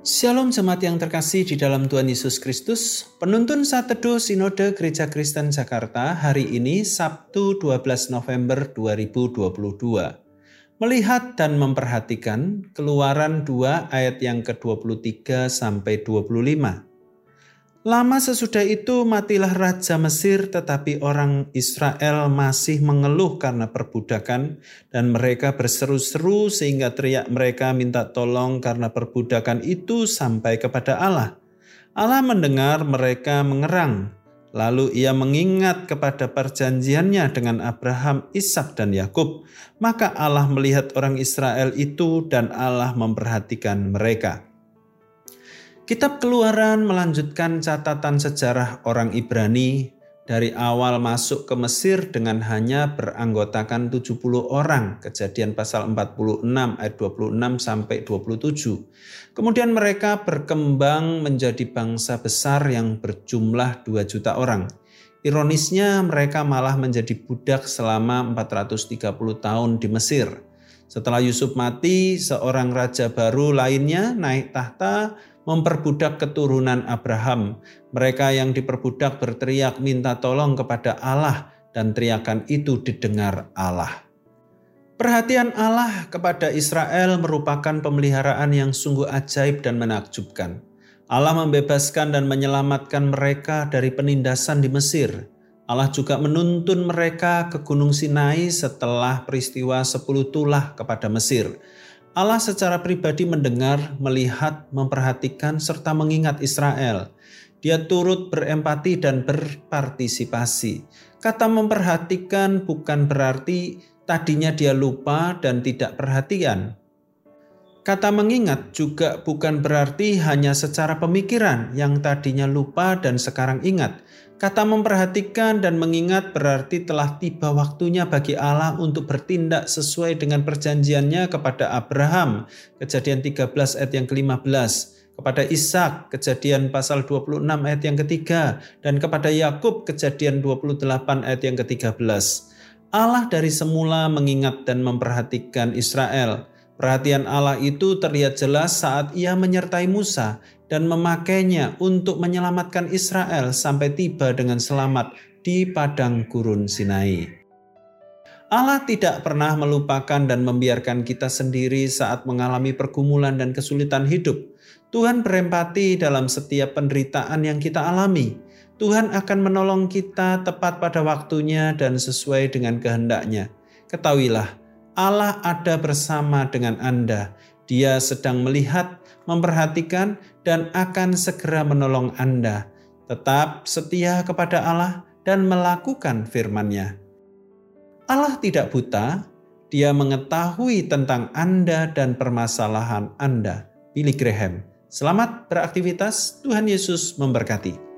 Shalom jemaat yang terkasih di dalam Tuhan Yesus Kristus. Penuntun saat teduh Sinode Gereja Kristen Jakarta hari ini Sabtu 12 November 2022. Melihat dan memperhatikan Keluaran 2 ayat yang ke-23 sampai 25. Lama sesudah itu matilah Raja Mesir tetapi orang Israel masih mengeluh karena perbudakan dan mereka berseru-seru sehingga teriak mereka minta tolong karena perbudakan itu sampai kepada Allah. Allah mendengar mereka mengerang. Lalu ia mengingat kepada perjanjiannya dengan Abraham, Ishak dan Yakub. Maka Allah melihat orang Israel itu dan Allah memperhatikan mereka. Kitab Keluaran melanjutkan catatan sejarah orang Ibrani dari awal masuk ke Mesir dengan hanya beranggotakan 70 orang. Kejadian pasal 46 ayat 26 sampai 27. Kemudian mereka berkembang menjadi bangsa besar yang berjumlah 2 juta orang. Ironisnya mereka malah menjadi budak selama 430 tahun di Mesir. Setelah Yusuf mati, seorang raja baru lainnya naik tahta memperbudak keturunan Abraham. Mereka yang diperbudak berteriak minta tolong kepada Allah dan teriakan itu didengar Allah. Perhatian Allah kepada Israel merupakan pemeliharaan yang sungguh ajaib dan menakjubkan. Allah membebaskan dan menyelamatkan mereka dari penindasan di Mesir. Allah juga menuntun mereka ke Gunung Sinai setelah peristiwa sepuluh tulah kepada Mesir. Allah secara pribadi mendengar, melihat, memperhatikan, serta mengingat Israel. Dia turut berempati dan berpartisipasi. Kata memperhatikan bukan berarti tadinya dia lupa dan tidak perhatian. Kata mengingat juga bukan berarti hanya secara pemikiran yang tadinya lupa dan sekarang ingat, Kata memperhatikan dan mengingat berarti telah tiba waktunya bagi Allah untuk bertindak sesuai dengan perjanjiannya kepada Abraham, kejadian 13 ayat yang ke-15, kepada Ishak, kejadian pasal 26 ayat yang ketiga, dan kepada Yakub, kejadian 28 ayat yang ke-13. Allah dari semula mengingat dan memperhatikan Israel. Perhatian Allah itu terlihat jelas saat ia menyertai Musa dan memakainya untuk menyelamatkan Israel sampai tiba dengan selamat di padang gurun Sinai. Allah tidak pernah melupakan dan membiarkan kita sendiri saat mengalami pergumulan dan kesulitan hidup. Tuhan berempati dalam setiap penderitaan yang kita alami. Tuhan akan menolong kita tepat pada waktunya dan sesuai dengan kehendaknya. Ketahuilah, Allah ada bersama dengan Anda. Dia sedang melihat, memperhatikan, dan akan segera menolong Anda. Tetap setia kepada Allah dan melakukan firman-Nya. Allah tidak buta, dia mengetahui tentang Anda dan permasalahan Anda. Billy Graham. Selamat beraktivitas, Tuhan Yesus memberkati.